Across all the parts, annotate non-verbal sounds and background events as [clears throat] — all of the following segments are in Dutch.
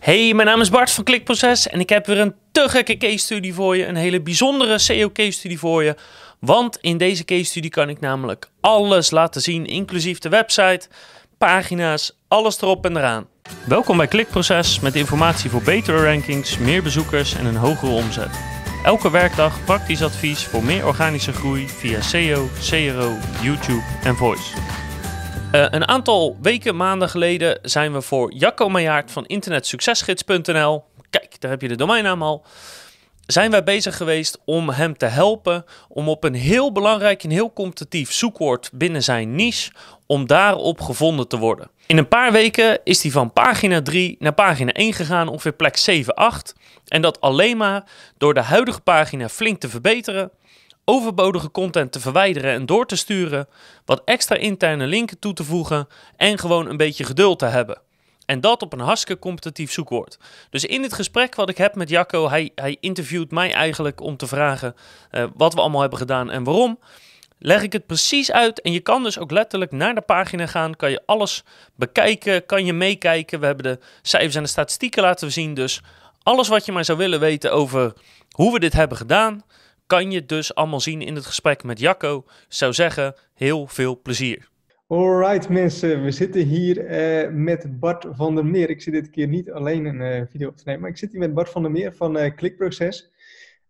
Hey, mijn naam is Bart van Klikproces en ik heb weer een te gekke case study voor je. Een hele bijzondere SEO case study voor je. Want in deze case study kan ik namelijk alles laten zien, inclusief de website, pagina's, alles erop en eraan. Welkom bij Klikproces met informatie voor betere rankings, meer bezoekers en een hogere omzet. Elke werkdag praktisch advies voor meer organische groei via SEO, CRO, YouTube en Voice. Uh, een aantal weken, maanden geleden zijn we voor Jacco Meijaard van internetsuccesgids.nl, kijk, daar heb je de domeinnaam al, zijn wij bezig geweest om hem te helpen om op een heel belangrijk en heel competitief zoekwoord binnen zijn niche, om daarop gevonden te worden. In een paar weken is hij van pagina 3 naar pagina 1 gegaan, ongeveer plek 7, 8. En dat alleen maar door de huidige pagina flink te verbeteren overbodige content te verwijderen en door te sturen, wat extra interne linken toe te voegen en gewoon een beetje geduld te hebben. En dat op een hartstikke competitief zoekwoord. Dus in het gesprek wat ik heb met Jacco, hij, hij interviewt mij eigenlijk om te vragen uh, wat we allemaal hebben gedaan en waarom. Leg ik het precies uit en je kan dus ook letterlijk naar de pagina gaan, kan je alles bekijken, kan je meekijken. We hebben de cijfers en de statistieken laten zien, dus alles wat je maar zou willen weten over hoe we dit hebben gedaan, kan je dus allemaal zien in het gesprek met Jacco. Zou zeggen, heel veel plezier. Alright mensen, we zitten hier uh, met Bart van der Meer. Ik zit dit keer niet alleen een uh, video op te nemen, maar ik zit hier met Bart van der Meer van uh, Klikproces.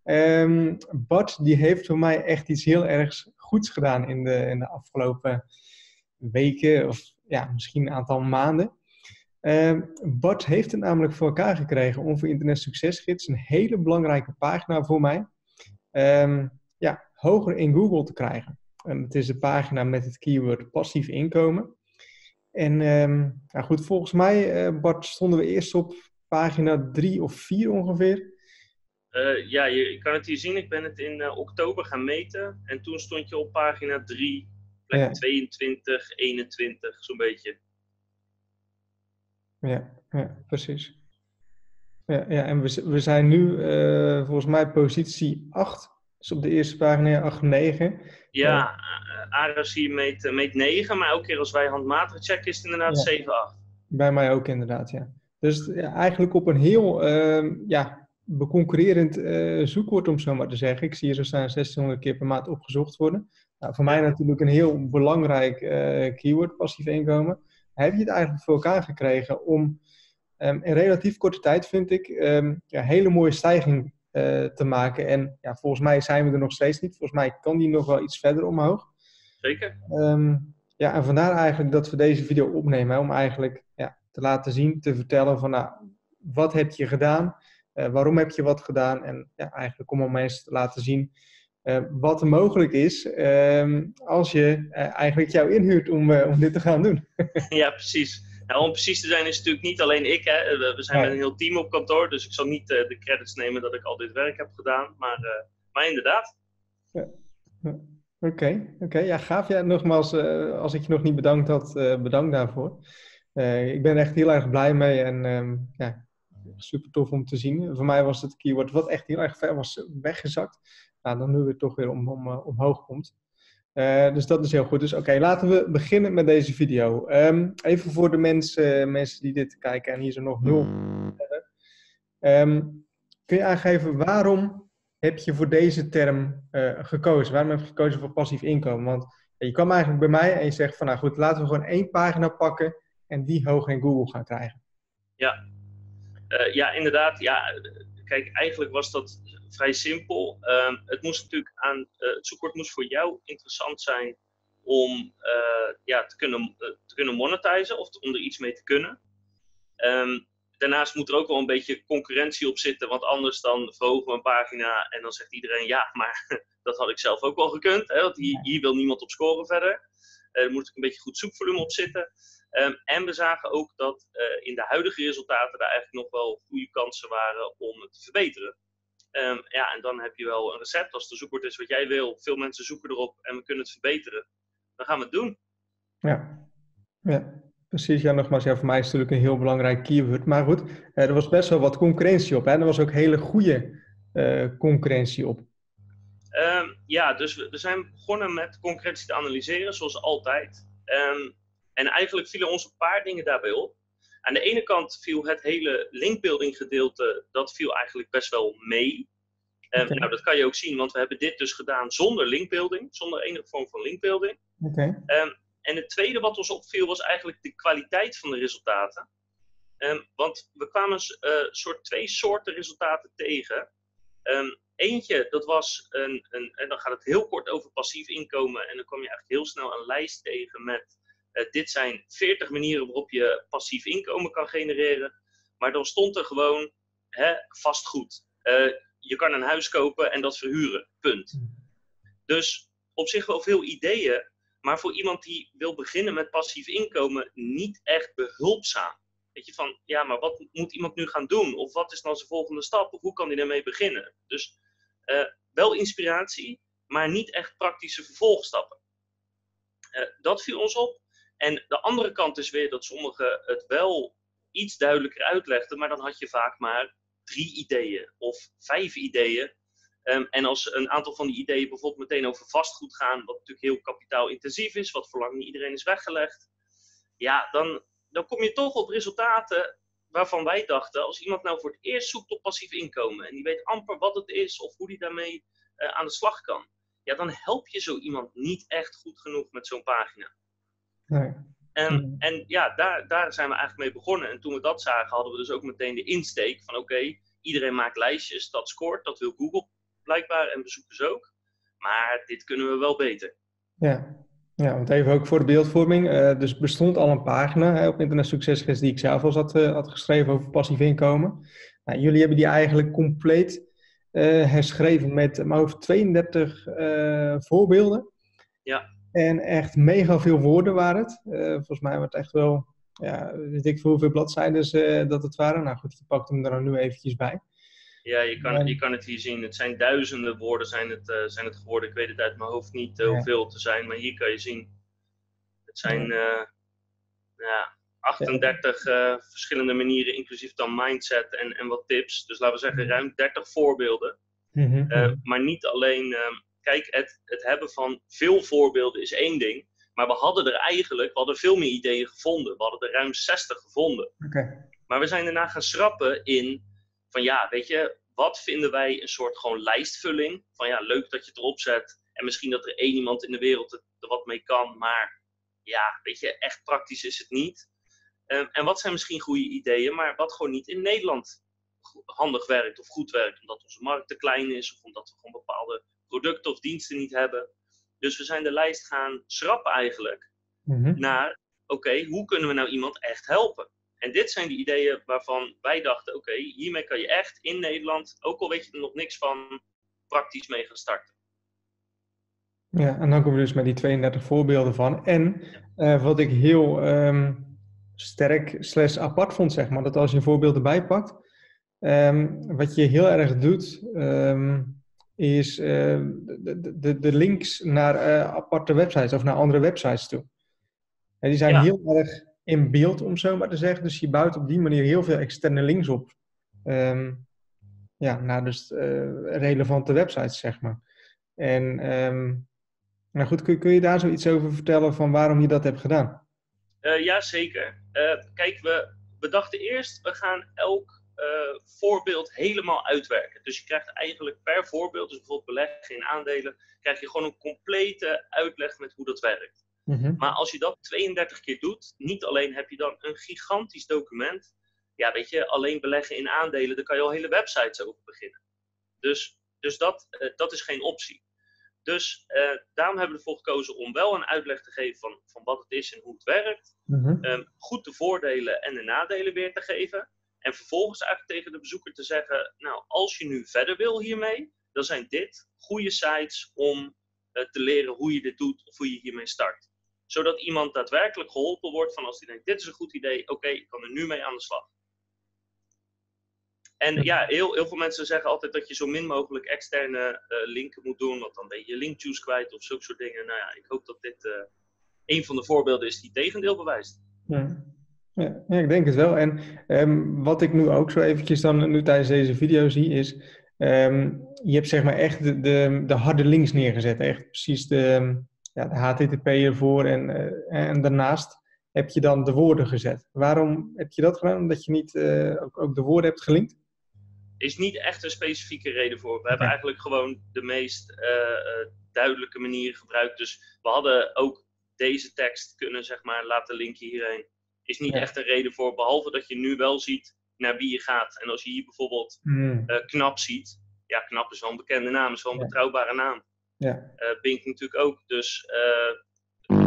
Um, Bart die heeft voor mij echt iets heel ergs goeds gedaan in de, in de afgelopen weken of ja, misschien een aantal maanden. Uh, Bart heeft het namelijk voor elkaar gekregen om voor Internet Succesgids een hele belangrijke pagina voor mij um, ja, hoger in Google te krijgen. En het is de pagina met het keyword passief inkomen. En um, nou goed, volgens mij, uh, Bart, stonden we eerst op pagina 3 of 4 ongeveer. Uh, ja, je, je, kan het hier zien. Ik ben het in uh, oktober gaan meten. En toen stond je op pagina 3, plek ja. 22, 21, zo'n beetje. Ja, ja precies. Ja, ja en we, we zijn nu uh, volgens mij positie 8. Dus op de eerste pagina 8, 9. Ja, uh, Aras hier meet, meet 9, maar elke keer als wij handmatig checken is het inderdaad ja. 7, 8. Bij mij ook inderdaad, ja. Dus ja, eigenlijk op een heel uh, ja, beconcurrerend uh, zoekwoord, om zo maar te zeggen. Ik zie hier zo staan 1600 keer per maand opgezocht worden. Nou, voor mij natuurlijk een heel belangrijk uh, keyword, passief inkomen. Heb je het eigenlijk voor elkaar gekregen om um, in relatief korte tijd, vind ik, um, ja, hele mooie stijging uh, te maken. En ja, volgens mij zijn we er nog steeds niet. Volgens mij kan die nog wel iets verder omhoog. Zeker. Um, ja, en vandaar eigenlijk dat we deze video opnemen. Hè, om eigenlijk ja, te laten zien, te vertellen van nou, wat heb je gedaan? Uh, waarom heb je wat gedaan? En ja, eigenlijk om mensen te laten zien uh, wat er mogelijk is um, als je uh, eigenlijk jou inhuurt om, om dit te gaan doen. [laughs] ja, precies. Nou, om precies te zijn is het natuurlijk niet alleen ik. Hè. We zijn met een heel team op kantoor, dus ik zal niet uh, de credits nemen dat ik al dit werk heb gedaan. Maar, uh, maar inderdaad. Ja. Oké, okay. oké. Okay. Ja, gaaf. Ja, nogmaals, uh, als ik je nog niet bedankt had, bedankt daarvoor. ik ben echt heel erg blij mee en um, ja, super tof om te zien. Voor mij was het keyword wat echt heel erg ver was weggezakt. Nou, dan nu weer toch weer om, om, omhoog komt. Uh, dus dat is heel goed. Dus oké, laten we beginnen met deze video. Um, even voor de mensen, mensen die dit kijken en hier zijn nog nul um, kun je aangeven waarom heb je voor deze term uh, gekozen? Waarom heb je gekozen voor passief inkomen? Want je kwam eigenlijk bij mij en je zegt van nou goed, laten we gewoon één pagina pakken en die hoog in Google gaan krijgen. Ja, uh, ja inderdaad. Ja, kijk, eigenlijk was dat vrij simpel. Uh, het moest natuurlijk aan, uh, het zoekwoord moest voor jou interessant zijn om uh, ja, te, kunnen, te kunnen monetizen of te, om er iets mee te kunnen. Um, daarnaast moet er ook wel een beetje concurrentie op zitten, want anders dan verhogen we een pagina en dan zegt iedereen ja, maar [laughs] dat had ik zelf ook wel gekund. Hè, want hier, hier wil niemand op scoren verder. Er moet ook een beetje goed zoekvolume op zitten. Um, en we zagen ook dat uh, in de huidige resultaten er eigenlijk nog wel goede kansen waren om het te verbeteren. Um, ja, en dan heb je wel een recept. Als de zoekwoord is wat jij wil, veel mensen zoeken erop en we kunnen het verbeteren, dan gaan we het doen. Ja, ja. precies. Ja, nogmaals, ja, voor mij is het natuurlijk een heel belangrijk keyword. Maar goed, uh, er was best wel wat concurrentie op. Hè? Er was ook hele goede concurrentie op. Um, ja, dus we, we, zijn begonnen met concurrentie te analyseren, zoals altijd. Um, en eigenlijk vielen ons een paar dingen daarbij op. Aan de ene kant viel het hele linkbuilding gedeelte, dat viel eigenlijk best wel mee. Um, Nou, dat kan je ook zien, want we hebben dit dus gedaan zonder linkbuilding, zonder enige vorm van linkbuilding. Okay. En het tweede wat ons opviel was eigenlijk de kwaliteit van de resultaten. Want we kwamen uh, soort twee soorten resultaten tegen. Eentje, dat was een, een, en dan gaat het heel kort over passief inkomen. En dan kwam je eigenlijk heel snel een lijst tegen met uh, dit zijn 40 manieren waarop je passief inkomen kan genereren. Maar dan stond er gewoon hè, vastgoed. Uh, je kan een huis kopen en dat verhuren. Punt. Dus op zich wel veel ideeën, maar voor iemand die wil beginnen met passief inkomen, niet echt behulpzaam. Weet je, van ja, maar wat moet iemand nu gaan doen? Of wat is dan zijn volgende stap? Hoe kan hij daarmee beginnen? Dus uh, wel inspiratie, maar niet echt praktische vervolgstappen. Uh, dat viel ons op. En de andere kant is weer dat sommigen het wel iets duidelijker uitlegden, maar dan had je vaak maar drie ideeën of vijf ideeën. Um, en als een aantal van die ideeën bijvoorbeeld meteen over vastgoed gaan, wat natuurlijk heel kapitaalintensief is, wat voor lang niet iedereen is weggelegd, ja, dan, dan kom je toch op resultaten waarvan wij dachten, als iemand nou voor het eerst zoekt op passief inkomen en die weet amper wat het is of hoe die daarmee uh, aan de slag kan, ja, dan help je zo iemand niet echt goed genoeg met zo'n pagina. Nee. En, mm. en ja, daar, daar zijn we eigenlijk mee begonnen. En toen we dat zagen, hadden we dus ook meteen de insteek van oké, iedereen maakt lijstjes, dat scoort, dat wil Google blijkbaar en bezoekers ook. Maar dit kunnen we wel beter. Ja, ja want even ook voor de beeldvorming. Uh, dus bestond al een pagina hè, op Internet Succesgids die ik zelf al had, uh, had geschreven over passief inkomen. Nou, jullie hebben die eigenlijk compleet uh, herschreven met maar over 32 voorbeelden. Ja. En echt mega veel woorden waren het. Volgens mij wordt het echt wel, ja, weet ik veel hoeveel bladzijden dat het waren. Nou goed, je pakt hem er nu eventjes bij. Ja, je kan, je kan het hier zien. Het zijn duizenden woorden zijn het, uh, zijn het geworden. Ik weet het uit mijn hoofd niet hoeveel te zijn, maar hier kan je zien. Het zijn ja, 38 verschillende manieren, inclusief dan mindset en, en wat tips. Dus laten we zeggen ruim 30 voorbeelden. Mm -hmm. maar niet alleen kijk, het, het hebben van veel voorbeelden is één ding. Maar we hadden er eigenlijk, we hadden veel meer ideeën gevonden. We hadden er ruim 60 gevonden. Okay. Maar we zijn daarna gaan schrappen in van ja, weet je, wat vinden wij een soort gewoon lijstvulling? Van ja, leuk dat je het erop zet. En misschien dat er één iemand in de wereld er, wat mee kan. Maar ja, weet je, echt praktisch is het niet. Um, en wat zijn misschien goede ideeën, maar wat gewoon niet in Nederland handig werkt of goed werkt. Omdat onze markt te klein is of omdat we gewoon bepaalde producten of diensten niet hebben. Dus we zijn de lijst gaan schrappen eigenlijk mm -hmm. naar, oké, hoe kunnen we nou iemand echt helpen? En dit zijn de ideeën waarvan wij dachten, oké, hiermee kan je echt in Nederland, ook al weet je er nog niks van, praktisch mee gaan starten. Ja, en dan komen we dus met die 32 voorbeelden van. En uh, wat ik heel um, sterk slash apart vond, zeg maar, dat als je een voorbeeld erbij pakt, um, wat je heel erg doet, um, is uh, de, de, de, links naar uh, aparte websites of naar andere websites toe. En die zijn ja. heel erg in beeld, om zo maar te zeggen. Dus je bouwt op die manier heel veel externe links op. Um, ja, naar dus relevante websites, zeg maar. En um, nou goed, kun, kun, je daar zoiets over vertellen van waarom je dat hebt gedaan? Uh, ja, zeker. Uh, kijk, we, we dachten eerst, we gaan elk voorbeeld helemaal uitwerken. Dus je krijgt eigenlijk per voorbeeld, dus bijvoorbeeld beleggen in aandelen, krijg je gewoon een complete uitleg met hoe dat werkt. Mm -hmm. Maar als je dat 32 keer doet, niet alleen heb je dan een gigantisch document. Ja, weet je, alleen beleggen in aandelen, daar kan je al hele websites over beginnen. Dus, dus dat, uh, dat is geen optie. Dus uh, daarom hebben we ervoor gekozen om wel een uitleg te geven van, van wat het is en hoe het werkt. Mm -hmm. um, goed de voordelen en de nadelen weer te geven. En vervolgens eigenlijk tegen de bezoeker te zeggen, nou, als je nu verder wil hiermee, dan zijn dit goede sites om uh, te leren hoe je dit doet of hoe je hiermee start. Zodat iemand daadwerkelijk geholpen wordt van als hij denkt, dit is een goed idee, oké, okay, ik kan er nu mee aan de slag. En ja, heel, heel veel mensen zeggen altijd dat je zo min mogelijk externe uh, linken moet doen, want dan ben je linkjuice kwijt of zulke soort dingen. Nou ja, ik hoop dat dit uh, een van de voorbeelden is die tegendeel bewijst. Ja. Ja, ja, ik denk het wel. En um, wat ik nu ook zo eventjes dan nu tijdens deze video zie is, um, je hebt zeg maar echt de, de, de, harde links neergezet. Echt precies de, ja, de HTTP ervoor en, uh, en daarnaast heb je dan de woorden gezet. Waarom heb je dat gedaan? Omdat je niet ook, ook, de woorden hebt gelinkt? Is niet echt een specifieke reden voor. We hebben eigenlijk gewoon de meest duidelijke manier gebruikt. Dus we hadden ook deze tekst kunnen zeg maar, laten linken hierheen. Is niet echt een reden voor, behalve dat je nu wel ziet naar wie je gaat. En als je hier bijvoorbeeld hmm. Knap ziet, ja, Knap is wel een bekende naam, is wel een betrouwbare naam. Ja. Uh, Bink natuurlijk ook, dus uh,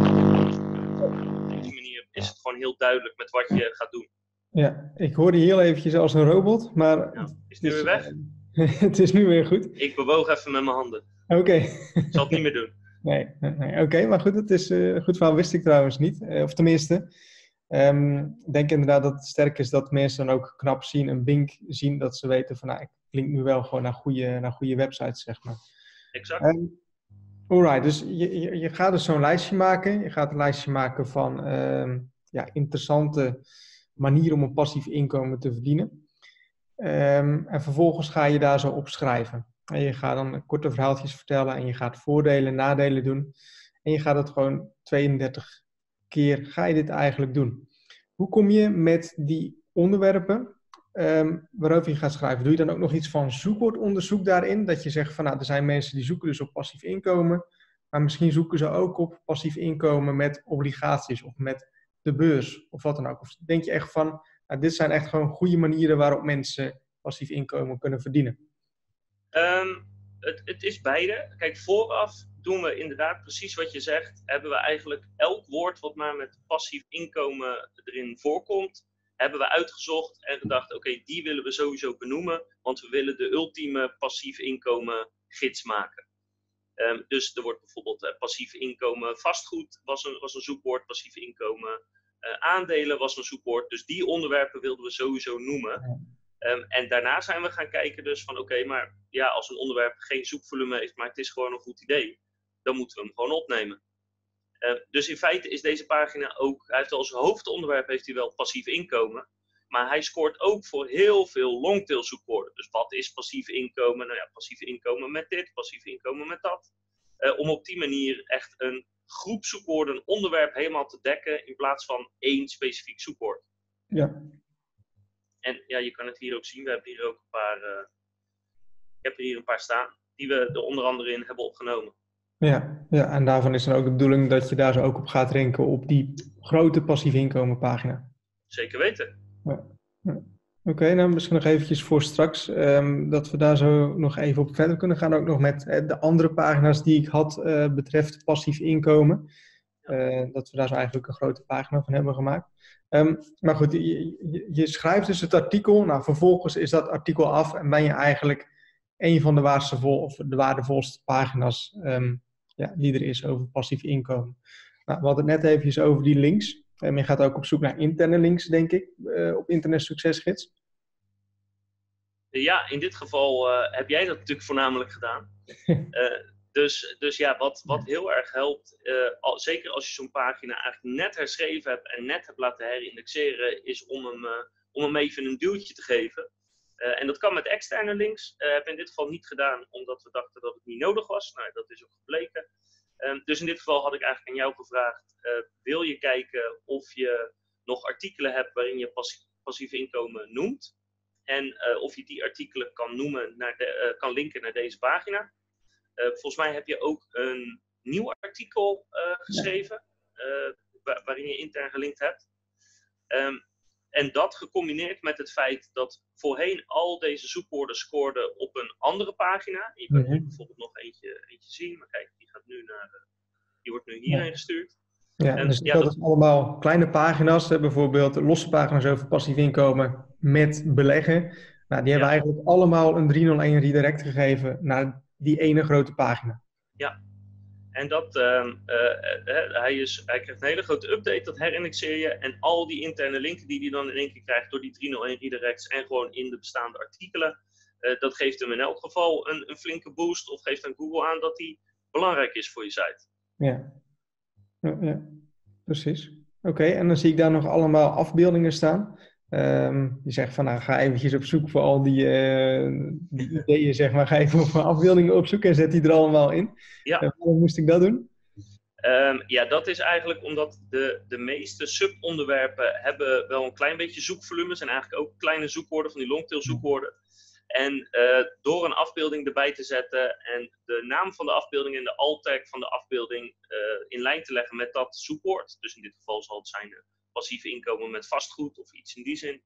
op die manier is het gewoon heel duidelijk met wat je gaat doen. Ja, ik hoorde heel eventjes als een robot, maar... Ja, is het nu weer weg? [laughs] het is nu weer goed. Ik bewoog even met mijn handen. Oké. [laughs] Ik zal het niet meer doen. Nee, nee. oké, maar goed, het is uh, goed verhaal, wist ik trouwens niet. Uh, of tenminste, um, ik denk inderdaad dat het sterk is dat mensen dan ook knap zien, een bink zien, dat ze weten van, nou, ik klink nu wel gewoon naar goede, naar goede websites, zeg maar. Exact. Um, alright, dus je, je, gaat dus zo'n lijstje maken. Je gaat een lijstje maken van um, ja, interessante manieren om een passief inkomen te verdienen. en vervolgens ga je daar zo opschrijven. En je gaat dan korte verhaaltjes vertellen en je gaat voordelen, nadelen doen. En je gaat het gewoon 32 keer, ga je dit eigenlijk doen. Hoe kom je met die onderwerpen um, waarover je gaat schrijven? Doe je dan ook nog iets van zoekwoordonderzoek daarin? Dat je zegt van nou, er zijn mensen die zoeken dus op passief inkomen. Maar misschien zoeken ze ook op passief inkomen met obligaties of met de beurs of wat dan ook. Of denk je echt van, nou, dit zijn echt gewoon goede manieren waarop mensen passief inkomen kunnen verdienen? Ehm, het, het, is beide. Kijk, vooraf doen we inderdaad precies wat je zegt. Hebben we eigenlijk elk woord wat maar met passief inkomen erin voorkomt, hebben we uitgezocht en gedacht: oké, die willen we sowieso benoemen, want we willen de ultieme passief inkomen gids maken. Ehm, dus er wordt bijvoorbeeld uh, passief inkomen vastgoed was een, was een zoekwoord, passief inkomen uh, aandelen was een zoekwoord. Dus die onderwerpen wilden we sowieso noemen. Ehm, en daarna zijn we gaan kijken dus van oké, maar ja, als een onderwerp geen zoekvolume heeft, maar het is gewoon een goed idee, dan moeten we hem gewoon opnemen. Ehm, dus in feite is deze pagina ook, hij heeft als hoofdonderwerp heeft hij wel passief inkomen, maar hij scoort ook voor heel veel longtail zoekwoorden. Dus wat is passief inkomen? Nou ja, passief inkomen met dit, passief inkomen met dat. Uh, om op die manier echt een groep zoekwoorden, een onderwerp helemaal te dekken in plaats van één specifiek zoekwoord. Ja, en ja, je kan het hier ook zien. We hebben hier ook een paar. Uh, ik heb er hier een paar staan. Die we er onder andere in hebben opgenomen. Ja, ja, en daarvan is dan ook de bedoeling dat je daar zo ook op gaat renken op die grote passief inkomen pagina. Zeker weten. Ja. Oké, nou misschien nog eventjes voor straks, um, dat we daar zo nog even op verder kunnen gaan. Ook nog met uh, de andere pagina's die ik had uh, betreft passief inkomen. Uh, dat we daar zo eigenlijk een grote pagina van hebben gemaakt. Um, maar goed, je, je, schrijft dus het artikel. Nou, vervolgens is dat artikel af en ben je eigenlijk een van de, waardevol, of de waardevolste pagina's um, ja, die er is over passief inkomen. Nou, we hadden het net eventjes over die links. En je gaat ook op zoek naar interne links, denk ik, uh, op Internet Succesgids. Ja, in dit geval uh, heb jij dat natuurlijk voornamelijk gedaan. uh, [laughs] Dus, dus ja, wat, wat heel erg helpt, uh, zeker als je zo'n pagina eigenlijk net herschreven hebt en net hebt laten herindexeren, is om hem, om hem even een duwtje te geven. Uh, en dat kan met externe links. Uh, hebben we in dit geval niet gedaan, omdat we dachten dat het niet nodig was. Nou, dat is ook gebleken. Um, dus in dit geval had ik eigenlijk aan jou gevraagd: wil je kijken of je nog artikelen hebt waarin je passie, passief inkomen noemt? En of je die artikelen kan, noemen naar de, kan linken naar deze pagina. Eh, volgens mij heb je ook een nieuw artikel eh, geschreven, eh, waarin je intern gelinkt hebt. Ehm, en dat gecombineerd met het feit dat voorheen al deze zoekwoorden scoorden op een andere pagina. Je kan hier mhm. bijvoorbeeld nog eentje, eentje zien, maar kijk, die, gaat nu naar, die wordt nu hierheen gestuurd. Ja, en, dus ja, dat, is allemaal kleine pagina's, bijvoorbeeld losse pagina's over passief inkomen met beleggen. Nou, die hebben eigenlijk allemaal een 301 redirect gegeven naar die ene grote pagina. Ja, en dat, uh, uh, hij, is, hij krijgt een hele grote update, dat herindexeer je. En al die interne linken die hij dan in één keer krijgt door die 301 redirects en gewoon in de bestaande artikelen, dat geeft hem in elk geval een, een, flinke boost of geeft aan Google aan dat hij belangrijk is voor je site. Ja, ja. precies. Oké, en dan zie ik daar nog allemaal afbeeldingen staan. Um, je zegt van nou ga eventjes op zoek voor al die, uh, die ideeën, zeg maar. Ga even op afbeeldingen opzoeken en zet die er allemaal in. Ja. Uh, waarom moest ik dat doen? Ehm, ja, dat is eigenlijk omdat de, de meeste subonderwerpen hebben wel een klein beetje zoekvolume. zijn eigenlijk ook kleine zoekwoorden, van die longtail zoekwoorden. En uh, door een afbeelding erbij te zetten en de naam van de afbeelding en de alt-tag van de afbeelding uh, in lijn te leggen met dat zoekwoord. Dus in dit geval zal het zijn passief inkomen met vastgoed of iets in die zin.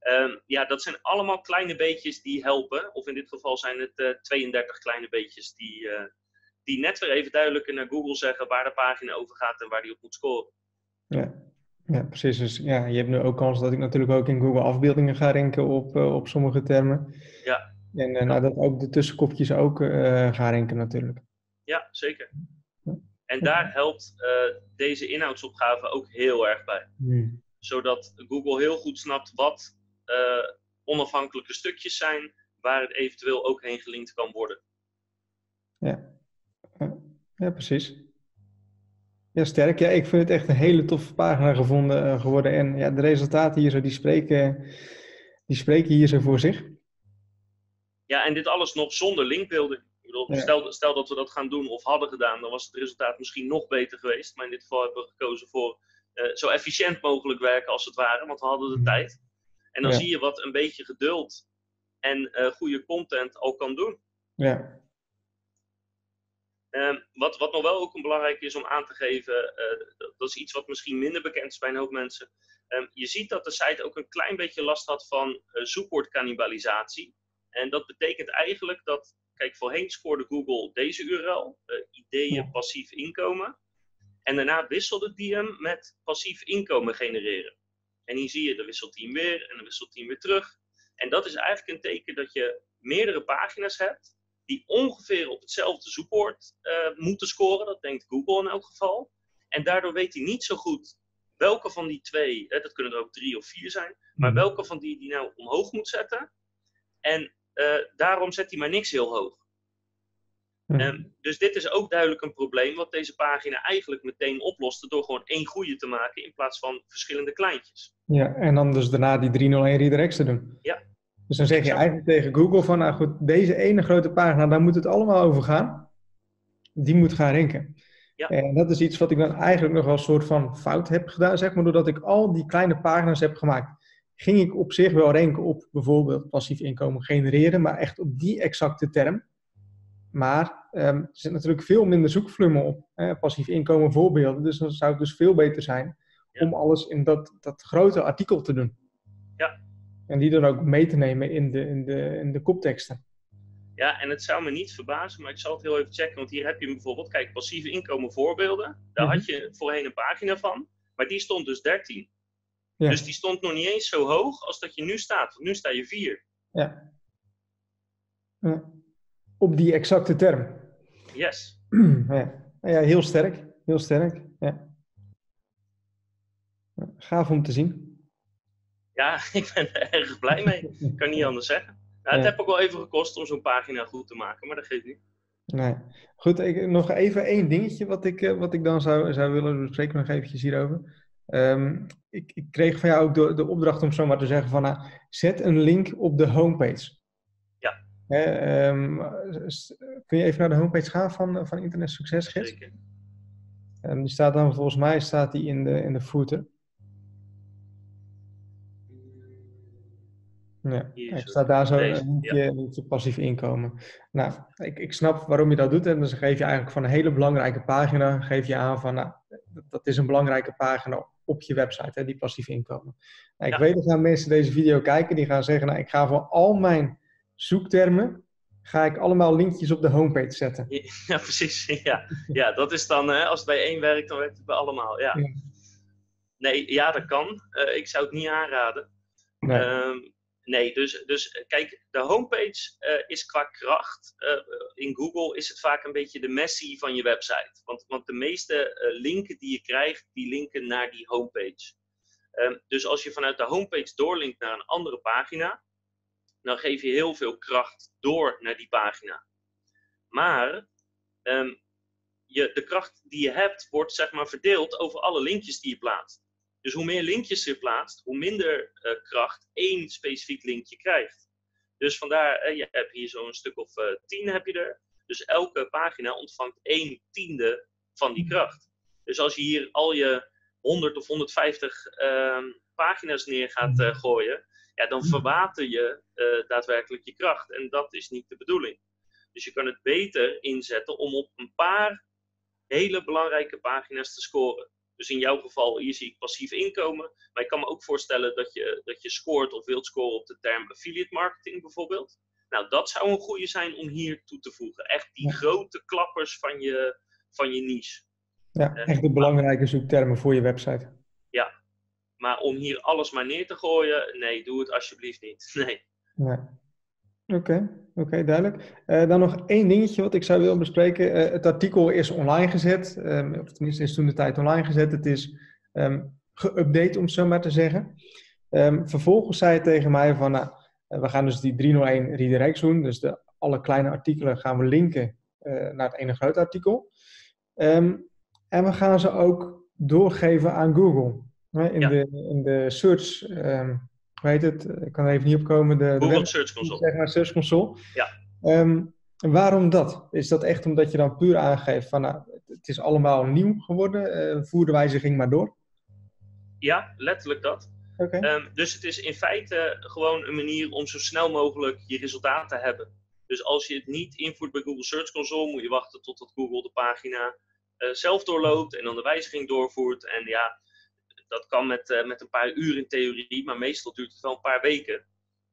Um, ja, dat zijn allemaal kleine beetjes die helpen. Of in dit geval zijn het 32 kleine beetjes die, die net weer even duidelijker naar Google zeggen waar de pagina over gaat en waar die op moet scoren. Ja, ja precies. Dus ja, je hebt nu ook kans dat ik natuurlijk ook in Google afbeeldingen ga renken op, uh, op sommige termen. Ja. En nou, dat ook de tussenkopjes ook gaan renken natuurlijk. Ja, zeker. En daar helpt deze inhoudsopgave ook heel erg bij. Zodat Google heel goed snapt wat onafhankelijke stukjes zijn waar het eventueel ook heen gelinkt kan worden. Ja, ja, precies. Ja, sterk. Ja, ik vind het echt een hele toffe pagina gevonden, uh, geworden. En ja, de resultaten hier zo, die spreken, die spreken hier zo voor zich. Ja, en dit alles nog zonder linkbeelden. Ik bedoel, Ja. stel, stel dat we dat gaan doen of hadden gedaan, dan was het resultaat misschien nog beter geweest. Maar in dit geval hebben we gekozen voor eh, zo efficiënt mogelijk werken als het ware, want we hadden de Mhm. tijd. En dan Ja. zie je wat een beetje geduld en eh, goede content al kan doen. Ja, Ehm, wat, wat nog wel ook een belangrijk is om aan te geven, eh, dat, dat is iets wat misschien minder bekend is bij een hoop mensen. Ehm, je ziet dat de site ook een klein beetje last had van zoekwoordcannibalisatie. En dat betekent eigenlijk dat, kijk, voorheen scoorde Google deze URL, uh, ideeën passief inkomen. En daarna wisselde die hem met passief inkomen genereren. En hier zie je, dan wisselt hij hem weer en dan wisselt hij hem weer terug. En dat is eigenlijk een teken dat je meerdere pagina's hebt die ongeveer op hetzelfde zoekwoord uh, moeten scoren. Dat denkt Google in elk geval. En daardoor weet hij niet zo goed welke van die twee, hè, dat kunnen er ook drie of vier zijn, maar Mhm. welke van die die nou omhoog moet zetten. En daarom zet hij maar niks heel hoog. Um, dus dit is ook duidelijk een probleem wat deze pagina eigenlijk meteen oploste door gewoon één goede te maken in plaats van verschillende kleintjes. ja. en dan dus daarna die 301 redirects te doen. Ja. Dus dan zeg je eigenlijk tegen Google van, nou goed, deze ene grote pagina, daar moet het allemaal over gaan. Die moet gaan renken. Ja. En dat is iets wat ik dan eigenlijk nog wel een soort van fout heb gedaan, zeg maar, doordat ik al die kleine pagina's heb gemaakt. Ging ik op zich wel renken op bijvoorbeeld passief inkomen genereren, maar echt op die exacte term. Maar um, er zit natuurlijk veel minder zoekvolume op. Hè, passief inkomen voorbeelden. Dus dan zou het dus veel beter zijn Ja. om alles in dat, dat grote artikel te doen. Ja. En die dan ook mee te nemen in de, in de, in de kopteksten. Ja, en het zou me niet verbazen, maar ik zal het heel even checken. Want hier heb je bijvoorbeeld, kijk, passieve inkomen voorbeelden. Daar Mhm. had je voorheen een pagina van. Maar die stond dus 13. Ja. Dus die stond nog niet eens zo hoog als dat je nu staat. Want nu sta je 4. Ja. ja. Op die exacte term. Yes. [clears throat] ja. ja, heel sterk. Heel sterk. Ja. Gaaf om te zien. Ja, [laughs] ik ben er erg blij mee. Ik kan niet [laughs] anders zeggen. Nou, het heeft ook wel even gekost om zo'n pagina goed te maken, maar dat geeft niet. Nee. Goed, ik, nog even één dingetje wat ik, eh, wat ik dan zou, zou willen bespreken, nog eventjes hierover. Ehm, ik, ik kreeg van jou ook de, de opdracht om zo maar te zeggen van, nou, zet een link op de homepage. Ja. Hè, ehm, kun je even naar de homepage gaan van, van Internet Succesgids? Zeker. En die staat dan volgens mij staat die in de, in de footer. Ja, Hier staat daar zo een linkje, passief inkomen. Nou, ik, ik snap waarom je dat doet. En dan geef je eigenlijk van een hele belangrijke pagina, geef je aan van, nou, dat is een belangrijke pagina op je website, hè, die passief inkomen. Nou, ik Ja. weet dat gaan mensen deze video kijken, die gaan zeggen, nou, ik ga voor al mijn zoektermen, ga ik allemaal linkjes op de homepage zetten. [laughs] Ja, precies. Ja, ja dat is dan, hè, als het bij één werkt, dan werkt het bij allemaal. Ja. Ja. Nee, ja, dat kan. Eh, ik zou het niet aanraden. Nee. Ehm, nee, dus, dus eh, kijk, de homepage eh, is qua kracht. eh, in Google is het vaak een beetje de messie van je website. Want, want de meeste linken die je krijgt, die linken naar die homepage. Ehm, dus als je vanuit de homepage doorlinkt naar een andere pagina, dan geef je heel veel kracht door naar die pagina. Maar ehm, je, de kracht die je hebt, wordt zeg maar verdeeld over alle linkjes die je plaatst. Dus hoe meer linkjes je plaatst, hoe minder eh, kracht één specifiek linkje krijgt. Dus vandaar, eh, je hebt hier zo'n stuk of eh, tien heb je er. Dus elke pagina ontvangt één tiende van die kracht. Dus als je hier al je 100 of 150 ehm, pagina's neer gaat uh, gooien, ja, dan verwater je uh, daadwerkelijk je kracht. En dat is niet de bedoeling. Dus je kan het beter inzetten om op een paar hele belangrijke pagina's te scoren. Dus in jouw geval, hier zie ik passief inkomen. Maar ik kan me ook voorstellen dat je, dat je scoort of wilt scoren op de term affiliate marketing bijvoorbeeld. Nou, dat zou een goede zijn om hier toe te voegen. Echt die grote klappers van je, van je niche. Ja, echt de belangrijke zoektermen voor je website. Ja, maar om hier alles maar neer te gooien, nee, doe het alsjeblieft niet. [laughs] Nee. nee. Oké, oké, duidelijk. Uh, dan nog één dingetje wat ik zou willen bespreken. Uh, het artikel is online gezet, um, of tenminste is toen de tijd online gezet. Het is um, geüpdate, om het zo maar te zeggen. Um, vervolgens zei hij tegen mij van, nou, uh, we gaan dus die 301 redirects doen. Dus de, alle kleine artikelen gaan we linken naar het ene grote artikel. en we gaan ze ook doorgeven aan Google. in, ja. de, in de search hoe heet het? Ik kan er even niet op komen. De, Google de Search Console. Zeg maar, Search Console. Ja. Um, waarom dat? Is dat echt omdat je dan puur aangeeft van nou, het is allemaal nieuw geworden, uh, voer de wijziging maar door? Ja, letterlijk dat. Okay. Um, dus het is in feite gewoon een manier om zo snel mogelijk je resultaat te hebben. Dus als je het niet invoert bij Google Search Console, moet je wachten totdat Google de pagina uh, zelf doorloopt en dan de wijziging doorvoert. En ja, dat kan met, uh, met een paar uur in theorie, maar meestal duurt het wel een paar weken.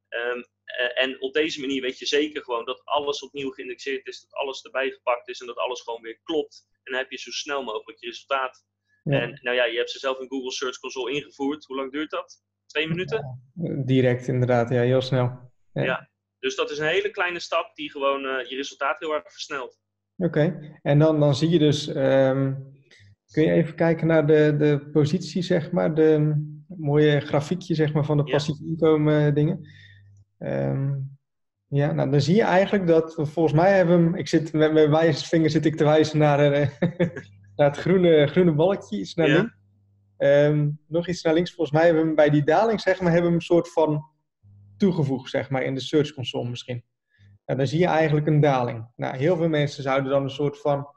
Um, uh, en op deze manier weet je zeker gewoon dat alles opnieuw geïndexeerd is, dat alles erbij gepakt is en dat alles gewoon weer klopt. En dan heb je zo snel mogelijk je resultaat. Ja. En nou ja, je hebt ze zelf in Google Search Console ingevoerd. Hoe lang duurt dat? Twee minuten? Direct inderdaad, ja, heel snel. Ja, ja dus dat is een hele kleine stap die gewoon uh, je resultaat heel erg versnelt. Oké, okay. en dan, dan zie je dus um, Kun je even kijken naar de, de positie, zeg maar, de mooie grafiekje zeg maar, van de passief inkomen eh, dingen. Um, ja, nou dan zie je eigenlijk dat volgens mij hebben we ik zit met mijn wijsvinger zit ik te wijzen naar, uh, [laughs] naar het groene, groene balkje, iets naar ja. links. Um, nog iets naar links, volgens mij hebben we hem bij die daling, zeg maar, hebben we een soort van toegevoegd, zeg maar, in de search console misschien. Nou, dan zie je eigenlijk een daling. Nou, heel veel mensen zouden dan een soort van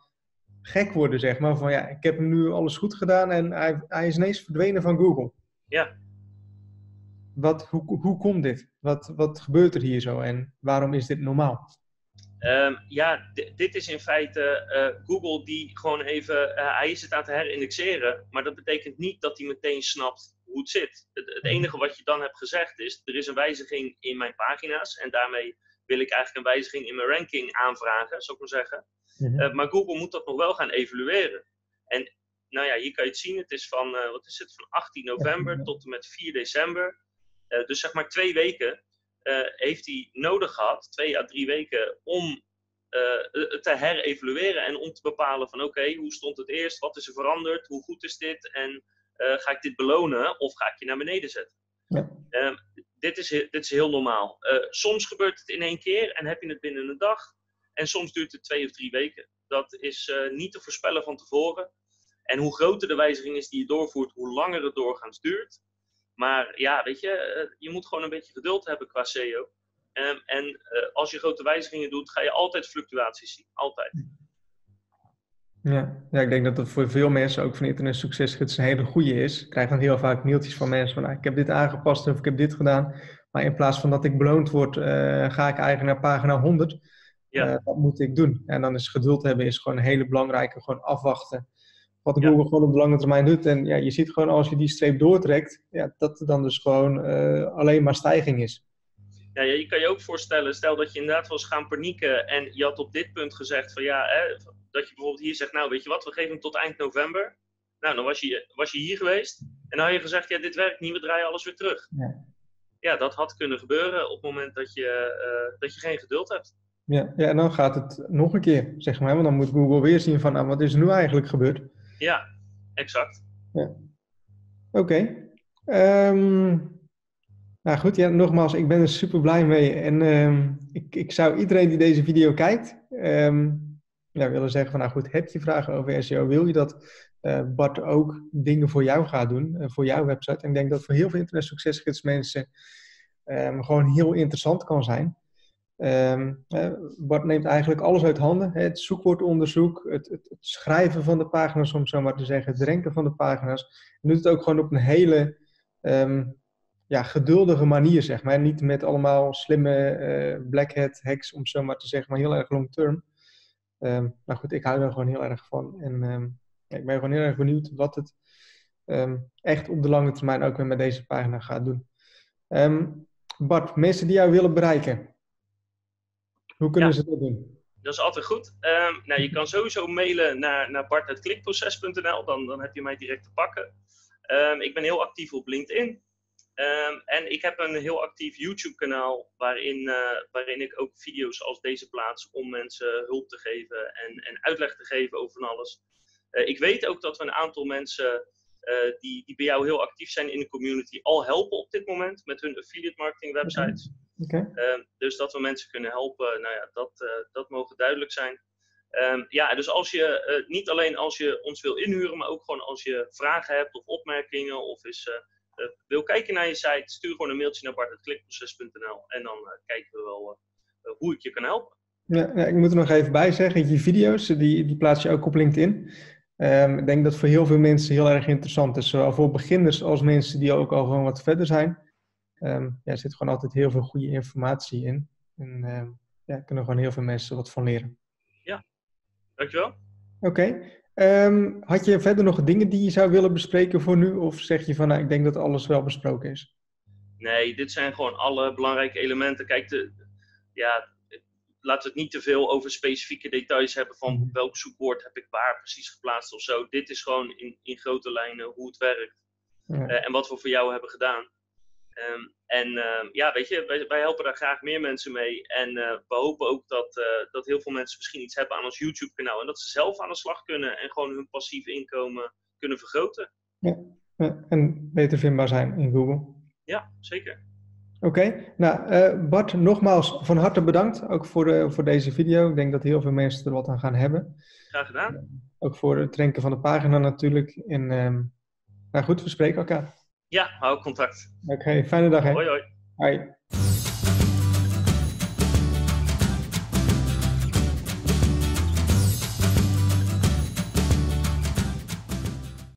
gek worden, zeg maar. Van ja, ik heb nu alles goed gedaan en hij, hij is ineens verdwenen van Google. Ja. Wat, hoe, hoe komt dit? Wat, wat gebeurt er hier zo en waarom is dit normaal? Um, ja, dit is in feite uh, Google die gewoon even, uh, hij is het aan het herindexeren, maar dat betekent niet dat hij meteen snapt hoe het zit. Het, het, enige wat je dan hebt gezegd is, er is een wijziging in mijn pagina's en daarmee wil ik eigenlijk een wijziging in mijn ranking aanvragen, zou ik maar zeggen. Mm -hmm. uh, maar Google moet dat nog wel gaan evalueren. En nou ja, hier kan je het zien. Het is van, uh, wat is het, van 18 november tot en met 4 december. Uh, dus zeg maar twee weken heeft hij nodig gehad, twee à drie weken, om te herevalueren en om te bepalen van oké, okay, hoe stond het eerst, wat is er veranderd, hoe goed is dit en ga ik dit belonen of ga ik je naar beneden zetten. Ja. Ehm, dit, is, dit is heel normaal. soms gebeurt het in één keer en heb je het binnen een dag. En soms duurt het twee of drie weken. Dat is uh, niet te voorspellen van tevoren. En hoe groter de wijziging is die je doorvoert, hoe langer het doorgaans duurt. Maar ja, weet je, uh, je moet gewoon een beetje geduld hebben qua SEO. Um, en als je grote wijzigingen doet, ga je altijd fluctuaties zien. Altijd. Ja, ja ik denk dat dat voor veel mensen, ook van Internet Succesgids, een hele goede is. Ik krijg dan heel vaak mailtjes van mensen van, nou, ik heb dit aangepast of ik heb dit gedaan. Maar in plaats van dat ik beloond word, ga ik eigenlijk naar pagina 100. Ja. Uh, wat moet ik doen? En dan is geduld hebben is gewoon een hele belangrijke, gewoon afwachten. Wat Google ja. gewoon op de lange termijn doet. En ja, je ziet gewoon als je die streep doortrekt, ja, dat er dan dus gewoon uh, alleen maar stijging is. Ja, je kan je ook voorstellen, stel dat je inderdaad was gaan panieken en je had op dit punt gezegd van ja, hè, dat je bijvoorbeeld hier zegt, nou weet je wat, we geven hem tot eind november. Nou, dan was je, was je hier geweest en dan had je gezegd, ja, dit werkt niet, we draaien alles weer terug. Ja, ja dat had kunnen gebeuren op het moment dat je, uh, dat je geen geduld hebt. Ja, ja, en dan gaat het nog een keer, zeg maar. Want dan moet Google weer zien van, nou, wat is er nu eigenlijk gebeurd? Ja, exact. Ja. Oké. Okay. Um, nou goed, ja, nogmaals, ik ben er super blij mee. En um, ik, ik zou iedereen die deze video kijkt, ja, willen zeggen van, nou goed, heb je vragen over SEO? Wil je dat uh, Bart ook dingen voor jou gaat doen, uh, voor jouw website? En ik denk dat voor heel veel internet succesgids mensen gewoon heel interessant kan zijn. Um, Bart neemt eigenlijk alles uit handen. Het zoekwoordonderzoek, het, het, het, schrijven van de pagina's, om zo maar te zeggen, het renken van de pagina's. En doet het ook gewoon op een hele ja, geduldige manier, zeg maar. Niet met allemaal slimme uh, black hat hacks, om zo maar te zeggen, maar heel erg long term. Um, nou goed, ik hou er gewoon heel erg van. En ja, ik ben gewoon heel erg benieuwd wat het echt op de lange termijn ook weer met deze pagina gaat doen. Bart, mensen die jou willen bereiken, hoe kunnen ze dat doen? Dat is altijd goed. Nou, je kan sowieso mailen naar, naar bart.klikproces.nl, dan, dan heb je mij direct te pakken. Ik ben heel actief op LinkedIn. Um, en ik heb een heel actief YouTube-kanaal waarin, uh, waarin ik ook video's als deze plaats om mensen hulp te geven en, en uitleg te geven over van alles. Uh, ik weet ook dat we een aantal mensen uh, die, die bij jou heel actief zijn in de community al helpen op dit moment met hun affiliate marketing websites. Okay. Ehm, dus dat we mensen kunnen helpen, nou ja, dat, dat mogen duidelijk zijn. Um, ja, dus als je, niet alleen als je ons wil inhuren, maar ook gewoon als je vragen hebt of opmerkingen of uh, wil kijken naar je site, stuur gewoon een mailtje naar bart.klikproces.nl en dan kijken we wel hoe ik je kan helpen. Ja, ja, ik moet er nog even bij zeggen, je video's, die, die plaats je ook op LinkedIn. Um, ik denk dat voor heel veel mensen heel erg interessant is, zowel voor beginners als mensen die ook al gewoon wat verder zijn. Um, ja, er zit gewoon altijd heel veel goede informatie in. En um, ja, kunnen gewoon heel veel mensen wat van leren. Ja, dankjewel. Oké. Okay. Um, had je verder nog dingen die je zou willen bespreken voor nu? Of zeg je van, nou, ik denk dat alles wel besproken is? Nee, dit zijn gewoon alle belangrijke elementen. Kijk, de, ja, laten we het niet te veel over specifieke details hebben van mhm. welk zoekwoord heb ik waar precies geplaatst of zo. Dit is gewoon in, in grote lijnen hoe het werkt. Ja. Uh, en wat we voor jou hebben gedaan. Um, en uh, ja, weet je, wij, wij, helpen daar graag meer mensen mee. En uh, we hopen ook dat, uh, dat heel veel mensen misschien iets hebben aan ons YouTube-kanaal. En dat ze zelf aan de slag kunnen en gewoon hun passief inkomen kunnen vergroten. Ja, en beter vindbaar zijn in Google. Ja, zeker. Oké, okay. nou Bart, nogmaals van harte bedankt ook voor, de, voor deze video. Ik denk dat heel veel mensen er wat aan gaan hebben. Graag gedaan. ook voor het renken van de pagina natuurlijk. En nou goed, we spreken elkaar. Ja, hou contact. Oké, okay, fijne dag hè. Hoi hoi. Hoi.